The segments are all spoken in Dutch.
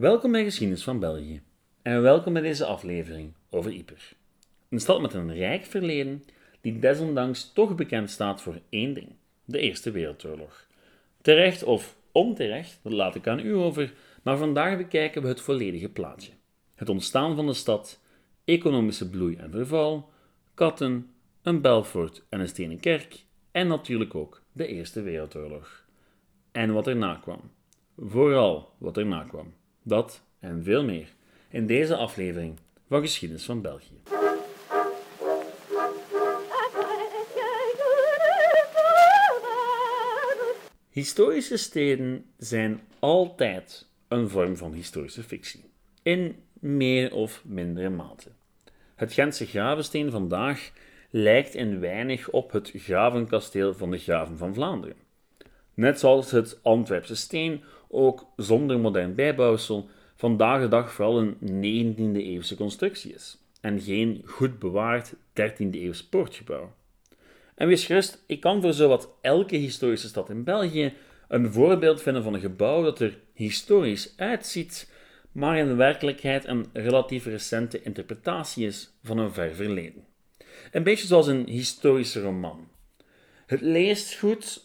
Welkom bij Geschiedenis van België en welkom bij deze aflevering over Yper. Een stad met een rijk verleden die desondanks toch bekend staat voor één ding: de Eerste Wereldoorlog. Terecht of onterecht, dat laat ik aan u over, maar vandaag bekijken we het volledige plaatje. Het ontstaan van de stad, economische bloei en verval, katten, een Belfort en een stenen kerk en natuurlijk ook de Eerste Wereldoorlog. En wat erna kwam. Vooral wat erna kwam. Dat en veel meer in deze aflevering van Geschiedenis van België. Historische steden zijn altijd een vorm van historische fictie, in meer of mindere mate. Het Gentse gravensteen vandaag lijkt in weinig op het gravenkasteel van de graven van Vlaanderen. Net zoals het Antwerpse steen ook zonder modern bijbouwsel vandaag de dag vooral een 19e-eeuwse constructie is en geen goed bewaard 13e-eeuws poortgebouw. En wees gerust, ik kan voor zowat elke historische stad in België een voorbeeld vinden van een gebouw dat er historisch uitziet, maar in werkelijkheid een relatief recente interpretatie is van een ver verleden. Een beetje zoals een historische roman. Het leest goed,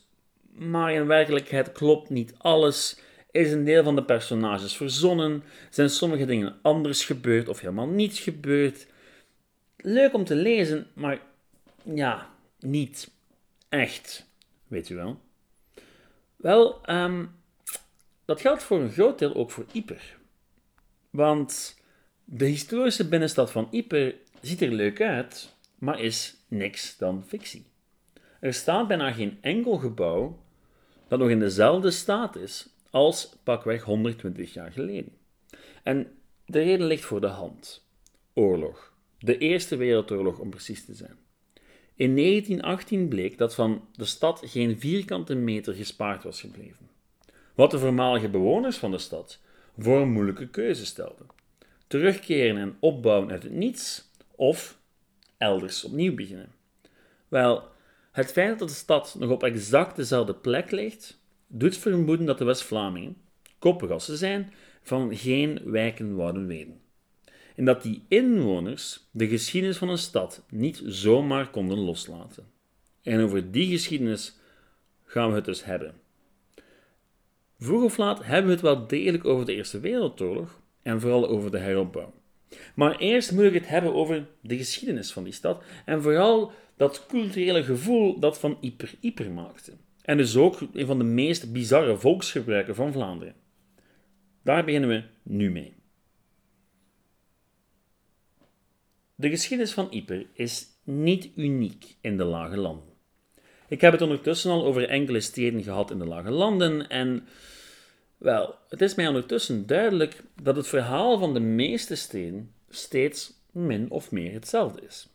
maar in werkelijkheid klopt niet alles. Is een deel van de personages verzonnen? Zijn sommige dingen anders gebeurd of helemaal niet gebeurd? Leuk om te lezen, maar ja, niet echt. Weet u wel? Wel, um, dat geldt voor een groot deel ook voor Yper. Want de historische binnenstad van Yper ziet er leuk uit, maar is niks dan fictie. Er staat bijna geen enkel gebouw dat nog in dezelfde staat is als pakweg 120 jaar geleden. En de reden ligt voor de hand. Oorlog. De Eerste Wereldoorlog om precies te zijn. In 1918 bleek dat van de stad geen vierkante meter gespaard was gebleven. Wat de voormalige bewoners van de stad voor een moeilijke keuze stelden. Terugkeren en opbouwen uit het niets of elders opnieuw beginnen. Wel, het feit dat de stad nog op exact dezelfde plek ligt, doet vermoeden dat de West-Vlamingen, koppegassen zijn, van geen wijken wouden weten. En dat die inwoners de geschiedenis van een stad niet zomaar konden loslaten. En over die geschiedenis gaan we het dus hebben. Vroeg of laat hebben we het wel degelijk over de Eerste Wereldoorlog en vooral over de heropbouw. Maar eerst moet ik het hebben over de geschiedenis van die stad en vooral dat culturele gevoel dat van Yper Yper maakte. En dus ook een van de meest bizarre volksgebruiken van Vlaanderen. Daar beginnen we nu mee. De geschiedenis van Yper is niet uniek in de Lage Landen. Ik heb het ondertussen al over enkele steden gehad in de Lage Landen en wel, het is mij ondertussen duidelijk dat het verhaal van de meeste steden steeds min of meer hetzelfde is.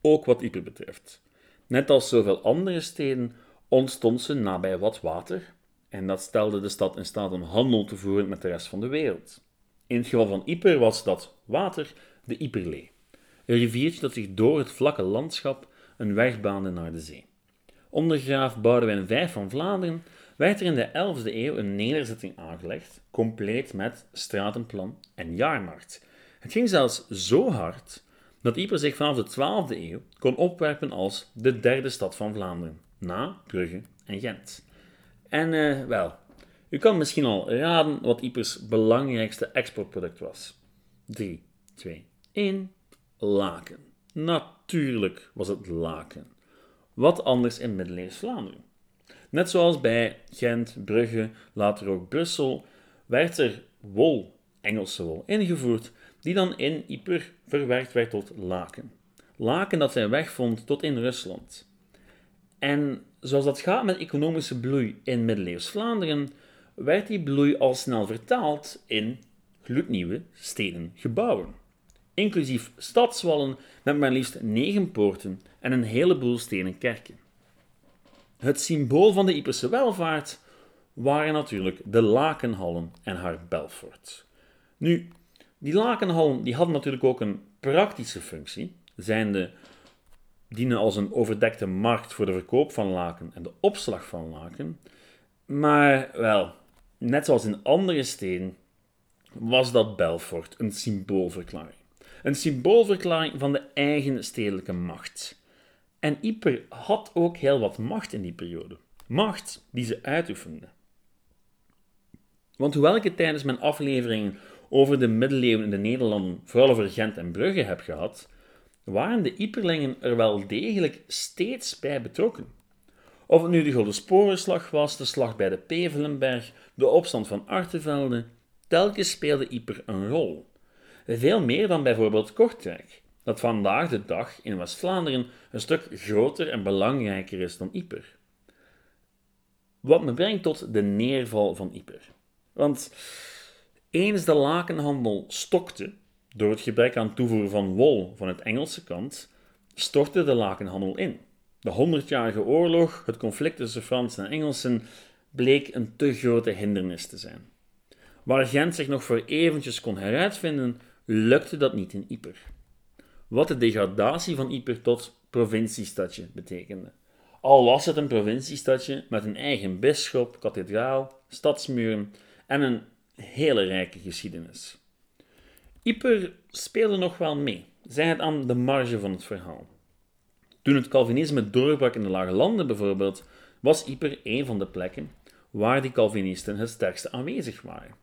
Ook wat Yper betreft. Net als zoveel andere steden ontstond ze nabij wat water en dat stelde de stad in staat om handel te voeren met de rest van de wereld. In het geval van Yper was dat water de Yperlee, een riviertje dat zich door het vlakke landschap een weg baande naar de zee. Onder graaf Boudewijn V van Vlaanderen werd er in de 11e eeuw een nederzetting aangelegd, compleet met stratenplan en jaarmarkt. Het ging zelfs zo hard dat Yper zich vanaf de 12e eeuw kon opwerpen als de derde stad van Vlaanderen, na Brugge en Gent. En uh, wel, u kan misschien al raden wat Ypers belangrijkste exportproduct was. 3, 2, 1. Laken. Natuurlijk was het laken. Wat anders in middeleeuws Vlaanderen. Net zoals bij Gent, Brugge, later ook Brussel, werd er wol, Engelse wol, ingevoerd, die dan in Yper verwerkt werd tot laken. Laken dat zijn weg vond tot in Rusland. En zoals dat gaat met economische bloei in middeleeuws Vlaanderen, werd die bloei al snel vertaald in gloednieuwe steden gebouwen. Inclusief stadswallen met maar liefst negen poorten en een heleboel stenen kerken. Het symbool van de Yperse welvaart waren natuurlijk de lakenhallen en haar Belfort. Nu, die lakenhallen die hadden natuurlijk ook een praktische functie, zijnde dienen als een overdekte markt voor de verkoop van laken en de opslag van laken. Maar wel, net zoals in andere steden, was dat Belfort een symboolverklaring. Een symboolverklaring van de eigen stedelijke macht. En Yper had ook heel wat macht in die periode. Macht die ze uitoefende. Want hoewel ik het tijdens mijn afleveringen over de middeleeuwen in de Nederlanden, vooral over Gent en Brugge heb gehad, waren de Yperlingen er wel degelijk steeds bij betrokken. Of het nu de Golden Sporenslag was, de slag bij de Pevelenberg, de opstand van Artevelde, telkens speelde Yper een rol. Veel meer dan bijvoorbeeld Kortrijk, dat vandaag de dag in West-Vlaanderen een stuk groter en belangrijker is dan Yper. Wat me brengt tot de neerval van Yper. Want eens de lakenhandel stokte, door het gebrek aan toevoer van wol van het Engelse kant, stortte de lakenhandel in. De Honderdjarige Oorlog, het conflict tussen Fransen en Engelsen, bleek een te grote hindernis te zijn. Waar Gent zich nog voor eventjes kon heruitvinden, lukte dat niet in Yper. Wat de degradatie van Yper tot provinciestadje betekende. Al was het een provinciestadje met een eigen bisschop, kathedraal, stadsmuren en een hele rijke geschiedenis. Yper speelde nog wel mee, zij het aan de marge van het verhaal. Toen het Calvinisme doorbrak in de Lage Landen bijvoorbeeld, was Yper een van de plekken waar die Calvinisten het sterkste aanwezig waren.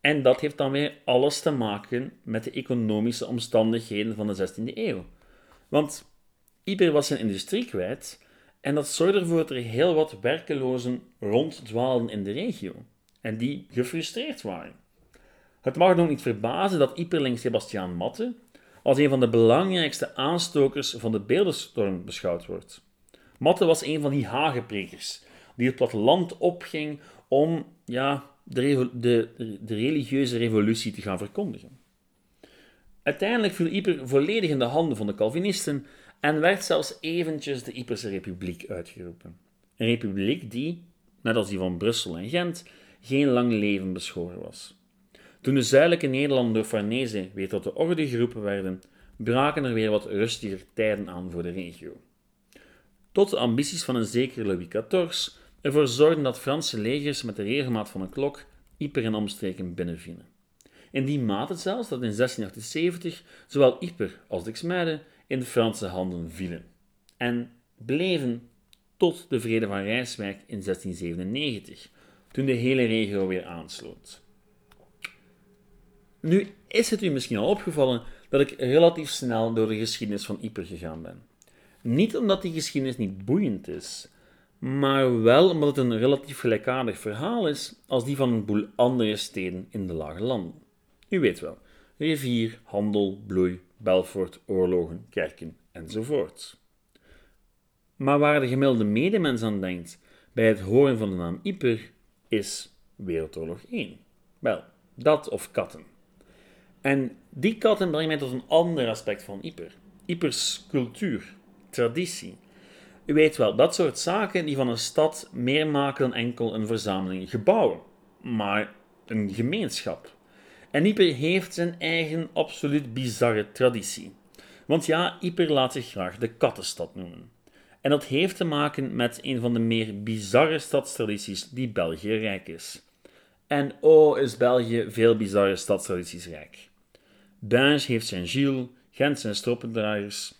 En dat heeft dan weer alles te maken met de economische omstandigheden van de 16e eeuw. Want Yper was zijn industrie kwijt en dat zorgde ervoor dat er heel wat werkelozen ronddwaalden in de regio en die gefrustreerd waren. Het mag nog niet verbazen dat Yperling Sebastiaan Matte als een van de belangrijkste aanstokers van de beeldenstorm beschouwd wordt. Matte was een van die hagenprekers die het platteland opging om ja, de, de, de religieuze revolutie te gaan verkondigen. Uiteindelijk viel Yper volledig in de handen van de Calvinisten en werd zelfs eventjes de Yperse Republiek uitgeroepen. Een republiek die, net als die van Brussel en Gent, geen lang leven beschoren was. Toen de zuidelijke Nederlanden door Farnese weer tot de orde geroepen werden, braken er weer wat rustiger tijden aan voor de regio. Tot de ambities van een zekere Louis XIV ervoor zorgden dat Franse legers met de regelmaat van een klok Yper en omstreken binnenvielen. In die mate zelfs dat in 1678 zowel Yper als Dixmuiden in de Franse handen vielen en bleven tot de Vrede van Rijswijk in 1697, toen de hele regio weer aansloot. Nu is het u misschien al opgevallen dat ik relatief snel door de geschiedenis van Yper gegaan ben. Niet omdat die geschiedenis niet boeiend is, maar wel omdat het een relatief gelijkaardig verhaal is als die van een boel andere steden in de Lage Landen. U weet wel, rivier, handel, bloei, Belfort, oorlogen, kerken enzovoort. Maar waar de gemiddelde medemens aan denkt bij het horen van de naam Yper, is Wereldoorlog 1. Wel, dat of katten. En die katten brengen mij tot een ander aspect van Yper. Ypers cultuur, traditie. U weet wel, dat soort zaken die van een stad meer maken dan enkel een verzameling gebouwen, maar een gemeenschap. En Yper heeft zijn eigen absoluut bizarre traditie. Want ja, Yper laat zich graag de kattenstad noemen. En dat heeft te maken met een van de meer bizarre stadstradities die België rijk is. En oh, is België veel bizarre stadstradities rijk. Binge heeft zijn Gilles, Gent zijn stroppendraaiers,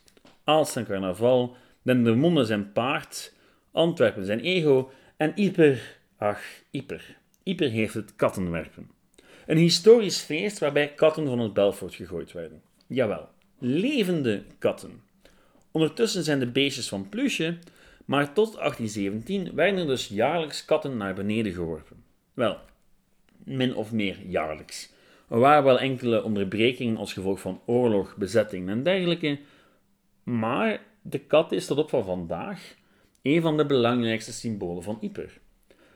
Aalst zijn carnaval, Dendermonde zijn paard, Antwerpen zijn ego en Yper, ach, Yper. Yper heeft het kattenwerpen. Een historisch feest waarbij katten van het Belfort gegooid werden. Jawel, levende katten. Ondertussen zijn de beestjes van plusje, maar tot 1817 werden er dus jaarlijks katten naar beneden geworpen. Wel, min of meer jaarlijks. Er waren wel enkele onderbrekingen als gevolg van oorlog, bezetting en dergelijke, maar de kat is tot op van vandaag een van de belangrijkste symbolen van Yper.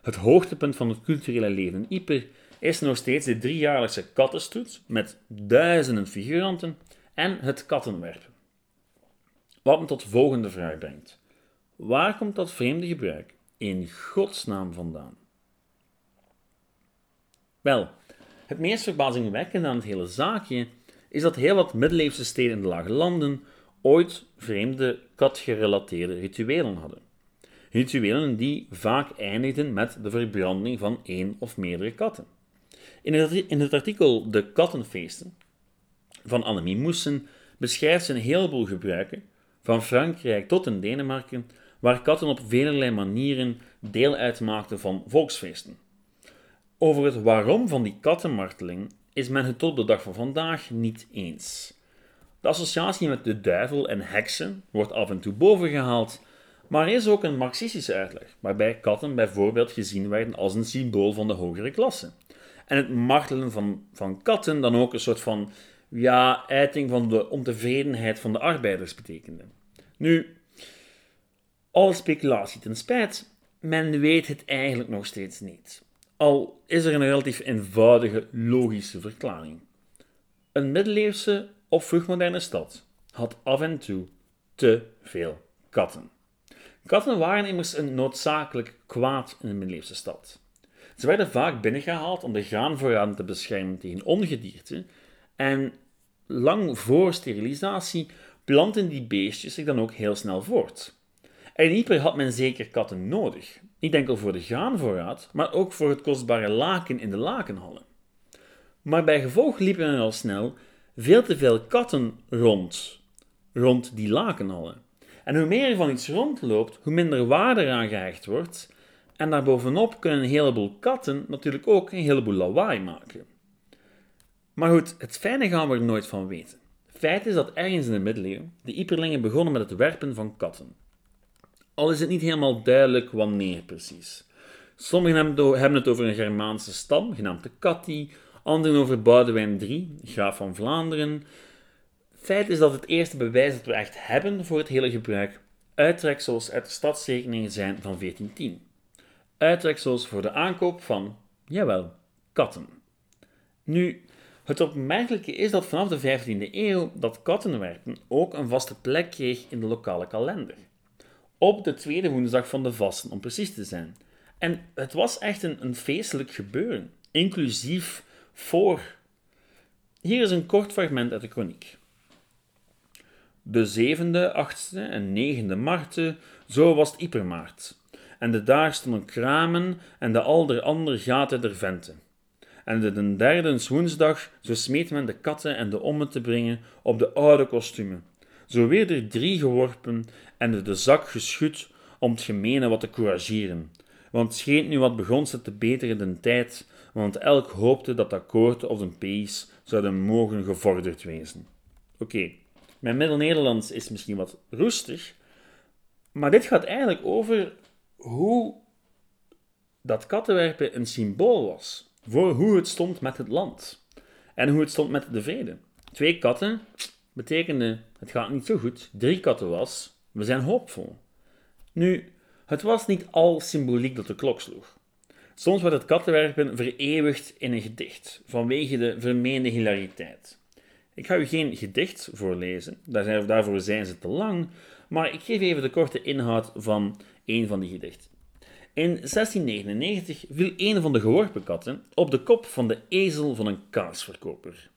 Het hoogtepunt van het culturele leven in Yper is nog steeds de driejaarlijkse kattenstoet met duizenden figuranten en het kattenwerpen. Wat me tot de volgende vraag brengt. Waar komt dat vreemde gebruik in godsnaam vandaan? Wel, het meest verbazingwekkende aan het hele zaakje is dat heel wat middeleeuwse steden in de lage landen ooit vreemde katgerelateerde rituelen hadden. Rituelen die vaak eindigden met de verbranding van één of meerdere katten. In het, artikel De Kattenfeesten van Annemie Moessen beschrijft ze een heleboel gebruiken, van Frankrijk tot in Denemarken, waar katten op vele manieren deel uitmaakten van volksfeesten. Over het waarom van die kattenmarteling is men het tot de dag van vandaag niet eens. De associatie met de duivel en heksen wordt af en toe bovengehaald, maar er is ook een marxistische uitleg, waarbij katten bijvoorbeeld gezien werden als een symbool van de hogere klasse. En het martelen van, van katten dan ook een soort van ja, uiting van de ontevredenheid van de arbeiders betekende. Nu, alle speculatie ten spijt, men weet het eigenlijk nog steeds niet. Al is er een relatief eenvoudige, logische verklaring. Een middeleeuwse of vroegmoderne stad had af en toe te veel katten. Katten waren immers een noodzakelijk kwaad in een middeleeuwse stad. Ze werden vaak binnengehaald om de graanvoorraden te beschermen tegen ongedierte en lang voor sterilisatie planten die beestjes zich dan ook heel snel voort. En Ypres had men zeker katten nodig, niet enkel voor de graanvoorraad, maar ook voor het kostbare laken in de lakenhallen. Maar bij gevolg liepen er al snel veel te veel katten rond, rond die lakenhallen. En hoe meer er van iets rondloopt, hoe minder waarde eraan gehecht wordt. En daarbovenop kunnen een heleboel katten natuurlijk ook een heleboel lawaai maken. Maar goed, het fijne gaan we er nooit van weten. Feit is dat ergens in de middeleeuwen de Ieperlingen begonnen met het werpen van katten. Al is het niet helemaal duidelijk wanneer precies. Sommigen hebben het over een Germaanse stam, genaamd de Catti, anderen over Boudewijn III, graaf van Vlaanderen. Feit is dat het eerste bewijs dat we echt hebben voor het hele gebruik uittreksels uit de stadsrekeningen zijn van 1410. Uittreksels voor de aankoop van, jawel, katten. Nu, het opmerkelijke is dat vanaf de 15e eeuw dat kattenwerken ook een vaste plek kreeg in de lokale kalender. Op de tweede woensdag van de vasten, om precies te zijn. En het was echt een, een feestelijk gebeuren, inclusief voor. Hier is een kort fragment uit de chroniek. De zevende, achtste en negende marten, zo was het Ipermaart. En de daar stonden kramen en de al der ander gaten der venten. En de, de derde woensdag, zo smeet men de katten en de ommen te brengen op de oude kostumen. Zo weer er drie geworpen en de, de zak geschud om het gemene wat te courageren. Want scheen nu wat begon ze te beteren den tijd, want elk hoopte dat akkoord of een peace zouden mogen gevorderd wezen. Oké, mijn Middel-Nederlands is misschien wat roestig, maar dit gaat eigenlijk over hoe dat kattenwerpen een symbool was voor hoe het stond met het land en hoe het stond met de vrede. Twee katten betekende het gaat niet zo goed. Drie katten was we zijn hoopvol. Nu, het was niet al symboliek dat de klok sloeg. Soms werd het kattenwerpen vereeuwigd in een gedicht, vanwege de vermeende hilariteit. Ik ga u geen gedicht voorlezen, daarvoor zijn ze te lang, maar ik geef even de korte inhoud van een van die gedichten. In 1699 viel een van de geworpen katten op de kop van de ezel van een kaasverkoper.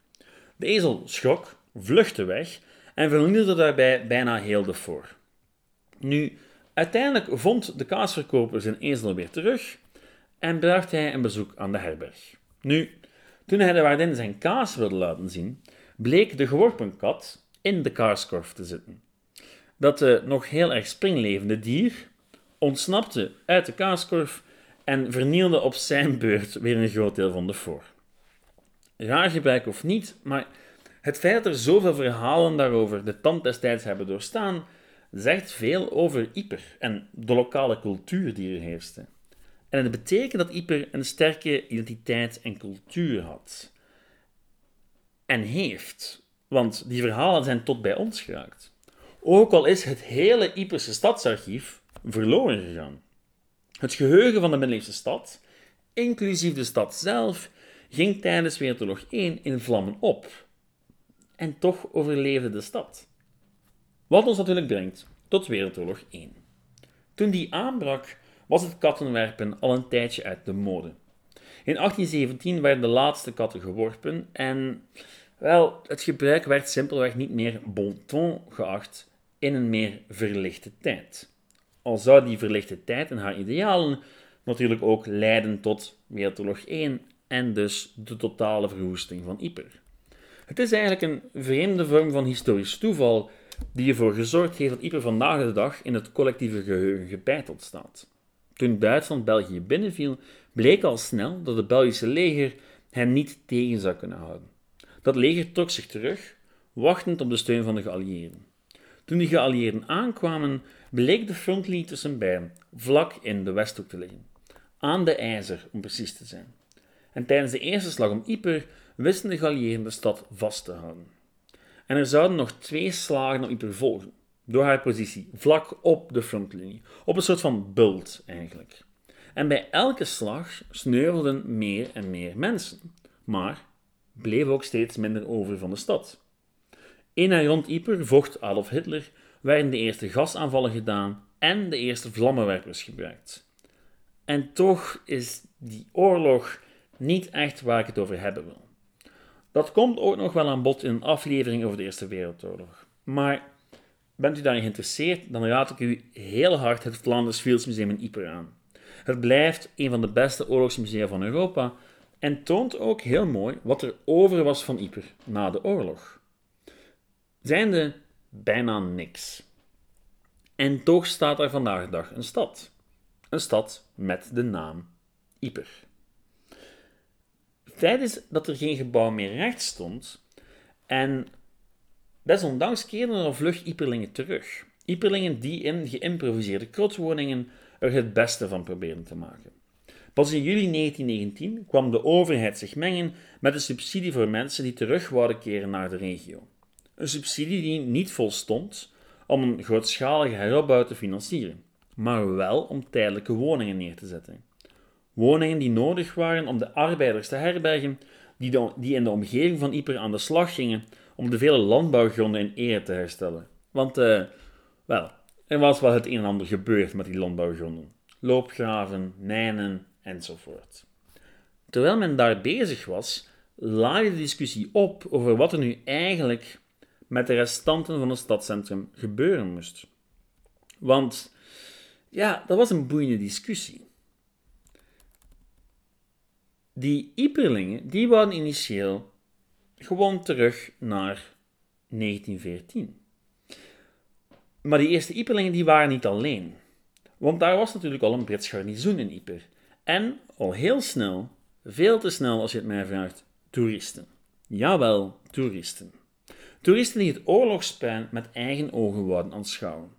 De ezel schrok, vluchtte weg en vernielde daarbij bijna heel de voor. Nu, uiteindelijk vond de kaasverkoper zijn ezel weer terug en bracht hij een bezoek aan de herberg. Nu, toen hij de waardin zijn kaas wilde laten zien, bleek de geworpen kat in de kaarskorf te zitten. Dat de nog heel erg springlevende dier ontsnapte uit de kaaskorf en vernielde op zijn beurt weer een groot deel van de voor. Raar gebruik of niet, maar het feit dat er zoveel verhalen daarover de tand destijds hebben doorstaan, zegt veel over Yper en de lokale cultuur die er heerste. En het betekent dat Yper een sterke identiteit en cultuur had. En heeft, want die verhalen zijn tot bij ons geraakt. Ook al is het hele Yperse stadsarchief verloren gegaan. Het geheugen van de middeleeuwse stad, inclusief de stad zelf, ging tijdens Wereldoorlog 1 in vlammen op. En toch overleefde de stad. Wat ons natuurlijk brengt tot Wereldoorlog 1. Toen die aanbrak, was het kattenwerpen al een tijdje uit de mode. In 1817 werden de laatste katten geworpen en, wel, het gebruik werd simpelweg niet meer bon ton geacht in een meer verlichte tijd. Al zou die verlichte tijd en haar idealen natuurlijk ook leiden tot Wereldoorlog 1 en dus de totale verwoesting van Ypres. Het is eigenlijk een vreemde vorm van historisch toeval die ervoor gezorgd heeft dat Ypres vandaag de dag in het collectieve geheugen gebeiteld staat. Toen Duitsland België binnenviel, bleek al snel dat het Belgische leger hen niet tegen zou kunnen houden. Dat leger trok zich terug, wachtend op de steun van de geallieerden. Toen de geallieerden aankwamen, bleek de frontlinie tussen beiden vlak in de Westhoek te liggen. Aan de IJzer, om precies te zijn. En tijdens de eerste slag om Ypres wisten de geallieerden de stad vast te houden. En er zouden nog twee slagen op Ypres volgen, door haar positie vlak op de frontlinie, op een soort van bult eigenlijk. En bij elke slag sneuvelden meer en meer mensen, maar bleef ook steeds minder over van de stad. In en rond Ypres vocht Adolf Hitler, werden de eerste gasaanvallen gedaan en de eerste vlammenwerpers gebruikt. En toch is die oorlog niet echt waar ik het over hebben wil. Dat komt ook nog wel aan bod in een aflevering over de Eerste Wereldoorlog. Maar bent u daarin geïnteresseerd, dan raad ik u heel hard het Flanders Fields Museum in Ypres aan. Het blijft een van de beste oorlogsmusea van Europa en toont ook heel mooi wat er over was van Ypres na de oorlog. Zijnde bijna niks. En toch staat er vandaag de dag een stad. Een stad met de naam Ypres. Is dat er geen gebouw meer recht stond en desondanks keerden er vlug Iperlingen terug. Iperlingen die in geïmproviseerde krotwoningen er het beste van probeerden te maken. Pas in juli 1919 kwam de overheid zich mengen met een subsidie voor mensen die terug wouden keren naar de regio. Een subsidie die niet volstond om een grootschalige heropbouw te financieren, maar wel om tijdelijke woningen neer te zetten. Woningen die nodig waren om de arbeiders te herbergen die, die in de omgeving van Ypres aan de slag gingen om de vele landbouwgronden in ere te herstellen. Want, uh, wel, er was wel het een en ander gebeurd met die landbouwgronden. Loopgraven, mijnen enzovoort. Terwijl men daar bezig was, laaide de discussie op over wat er nu eigenlijk met de restanten van het stadscentrum gebeuren moest. Want, ja, dat was een boeiende discussie. Die Iperlingen, die waren initieel gewoon terug naar 1914. Maar die eerste Iperlingen die waren niet alleen. Want daar was natuurlijk al een Brits garnizoen in Yper. En al heel snel, veel te snel als je het mij vraagt, toeristen. Jawel, toeristen. Toeristen die het oorlogspijn met eigen ogen wouden aanschouwen.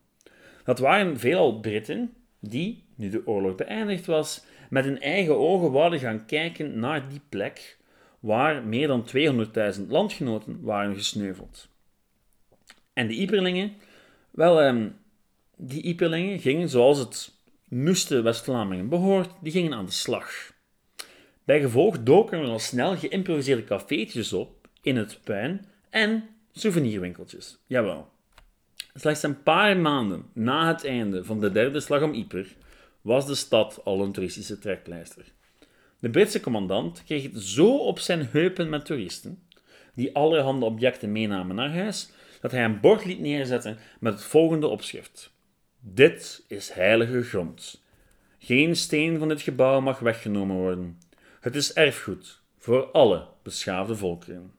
Dat waren veelal Britten die, nu de oorlog beëindigd was, met hun eigen ogen wouden gaan kijken naar die plek waar meer dan 200.000 landgenoten waren gesneuveld. En de Iperlingen, wel, ehm, die Iperlingen gingen zoals het moesten West-Vlamingen behoort, die gingen aan de slag. Bij gevolg doken er al snel geïmproviseerde cafeetjes op in het puin en souvenirwinkeltjes. Jawel. Slechts een paar maanden na het einde van de derde slag om Ypres was de stad al een toeristische trekpleister. De Britse commandant kreeg het zo op zijn heupen met toeristen, die allerhande objecten meenamen naar huis, dat hij een bord liet neerzetten met het volgende opschrift: Dit is heilige grond. Geen steen van dit gebouw mag weggenomen worden. Het is erfgoed voor alle beschaafde volkeren.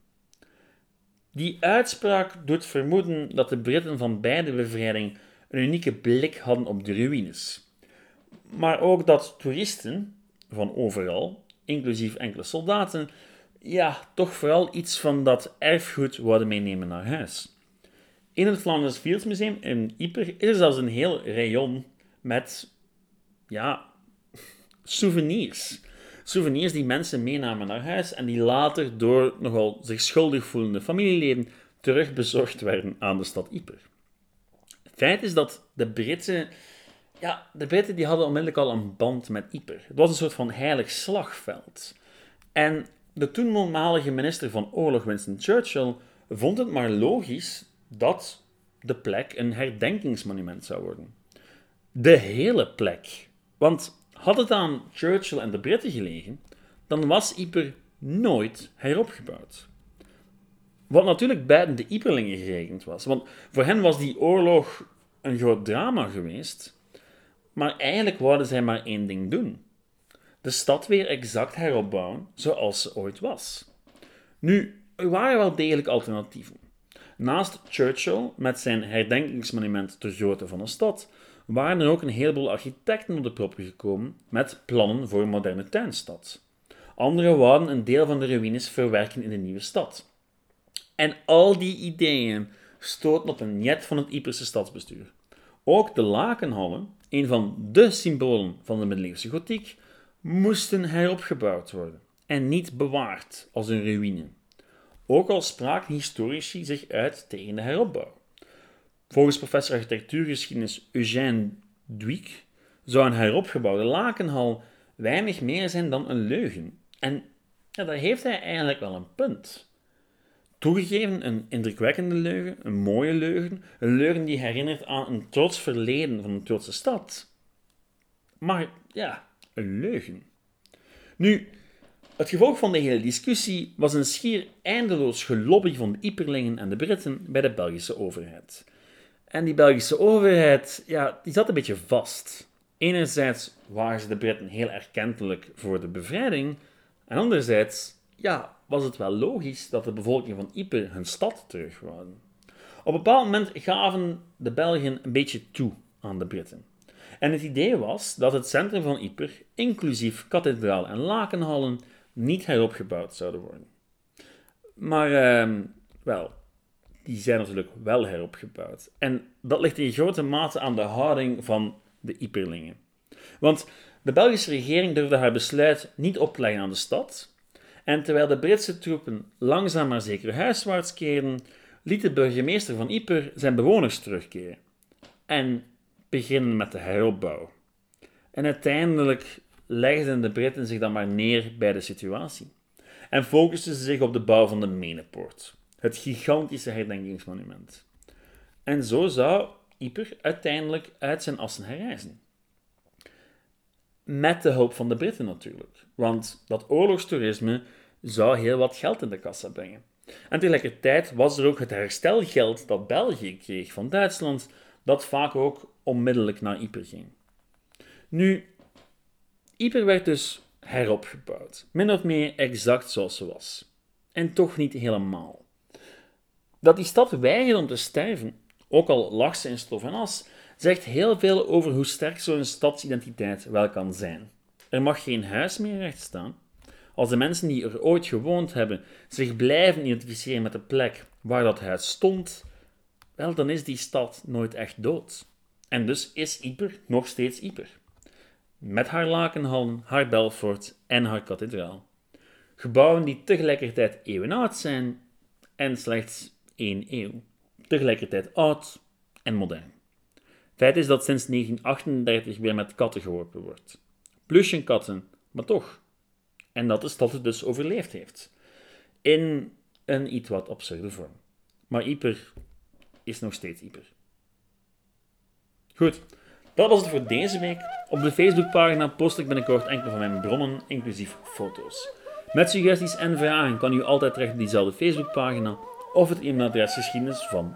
Die uitspraak doet vermoeden dat de Britten van beide bevrijding een unieke blik hadden op de ruïnes maar ook dat toeristen van overal, inclusief enkele soldaten, ja, toch vooral iets van dat erfgoed wilden meenemen naar huis. In het Flanders Fields Museum in Ypres is er zelfs een heel rayon met, ja, souvenirs. Souvenirs die mensen meenamen naar huis en die later door nogal zich schuldig voelende familieleden terugbezorgd werden aan de stad Ypres. Feit is dat de Britse ja, de Britten die hadden onmiddellijk al een band met Ypres. Het was een soort van heilig slagveld. En de toenmalige minister van Oorlog, Winston Churchill, vond het maar logisch dat de plek een herdenkingsmonument zou worden. De hele plek. Want had het aan Churchill en de Britten gelegen, dan was Ypres nooit heropgebouwd. Wat natuurlijk beiden de Yperlingen gerekend was. Want voor hen was die oorlog een groot drama geweest. Maar eigenlijk wouden zij maar één ding doen. de stad weer exact heropbouwen zoals ze ooit was. Nu, er waren wel degelijk alternatieven. Naast Churchill met zijn herdenkingsmonument ter grootte van een stad, waren er ook een heleboel architecten op de proppen gekomen met plannen voor een moderne tuinstad. Anderen wouden een deel van de ruïnes verwerken in de nieuwe stad. En al die ideeën stoten op een jet van het Yperse stadsbestuur. Ook de lakenhallen, een van de symbolen van de middeleeuwse gotiek, moesten heropgebouwd worden en niet bewaard als een ruïne. Ook al spraken historici zich uit tegen de heropbouw. Volgens professor architectuurgeschiedenis Eugène Duic zou een heropgebouwde lakenhal weinig meer zijn dan een leugen. En ja, daar heeft hij eigenlijk wel een punt. Toegegeven een indrukwekkende leugen, een mooie leugen, een leugen die herinnert aan een trots verleden van een trotse stad. Maar ja, een leugen. Nu, het gevolg van de hele discussie was een schier eindeloos gelobby van de Iperlingen en de Britten bij de Belgische overheid. En die Belgische overheid, ja, die zat een beetje vast. Enerzijds waren ze de Britten heel erkentelijk voor de bevrijding, en anderzijds, ja, was het wel logisch dat de bevolking van Ypres hun stad terug Op een bepaald moment gaven de Belgen een beetje toe aan de Britten. En het idee was dat het centrum van Ypres, inclusief kathedraal en lakenhallen, niet heropgebouwd zouden worden. Maar, uh, wel, die zijn natuurlijk wel heropgebouwd. En dat ligt in grote mate aan de houding van de Yperlingen. Want de Belgische regering durfde haar besluit niet op te leggen aan de stad, en terwijl de Britse troepen langzaam maar zeker huiswaarts keerden, liet de burgemeester van Yper zijn bewoners terugkeren en beginnen met de heropbouw. En uiteindelijk legden de Britten zich dan maar neer bij de situatie en focusten ze zich op de bouw van de Menepoort, het gigantische herdenkingsmonument. En zo zou Yper uiteindelijk uit zijn assen herrijzen. Met de hulp van de Britten natuurlijk, want dat oorlogstoerisme zou heel wat geld in de kassa brengen. En tegelijkertijd was er ook het herstelgeld dat België kreeg van Duitsland, dat vaak ook onmiddellijk naar Yper ging. Nu, Yper werd dus heropgebouwd, min of meer exact zoals ze was. En toch niet helemaal. Dat die stad weigerde om te sterven, ook al lag ze in stof en as, zegt heel veel over hoe sterk zo'n stadsidentiteit wel kan zijn. Er mag geen huis meer recht staan. Als de mensen die er ooit gewoond hebben zich blijven identificeren met de plek waar dat huis stond, wel, dan is die stad nooit echt dood. En dus is Yper nog steeds Yper. Met haar lakenhallen, haar Belfort en haar kathedraal. Gebouwen die tegelijkertijd eeuwenoud zijn en slechts één eeuw. Tegelijkertijd oud en modern. Feit is dat sinds 1938 weer met katten geworpen wordt. Plusjenkatten, maar toch. En dat de stad het dus overleefd heeft. In een iets wat absurde vorm. Maar Yper is nog steeds Yper. Goed, dat was het voor deze week. Op de Facebookpagina post ik binnenkort enkele van mijn bronnen, inclusief foto's. Met suggesties en vragen kan u altijd terecht op diezelfde Facebookpagina of het e-mailadres geschiedenis van.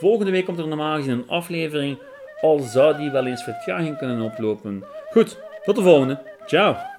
Volgende week komt er normaal gezien een aflevering, al zou die wel eens vertraging kunnen oplopen. Goed, tot de volgende. Ciao!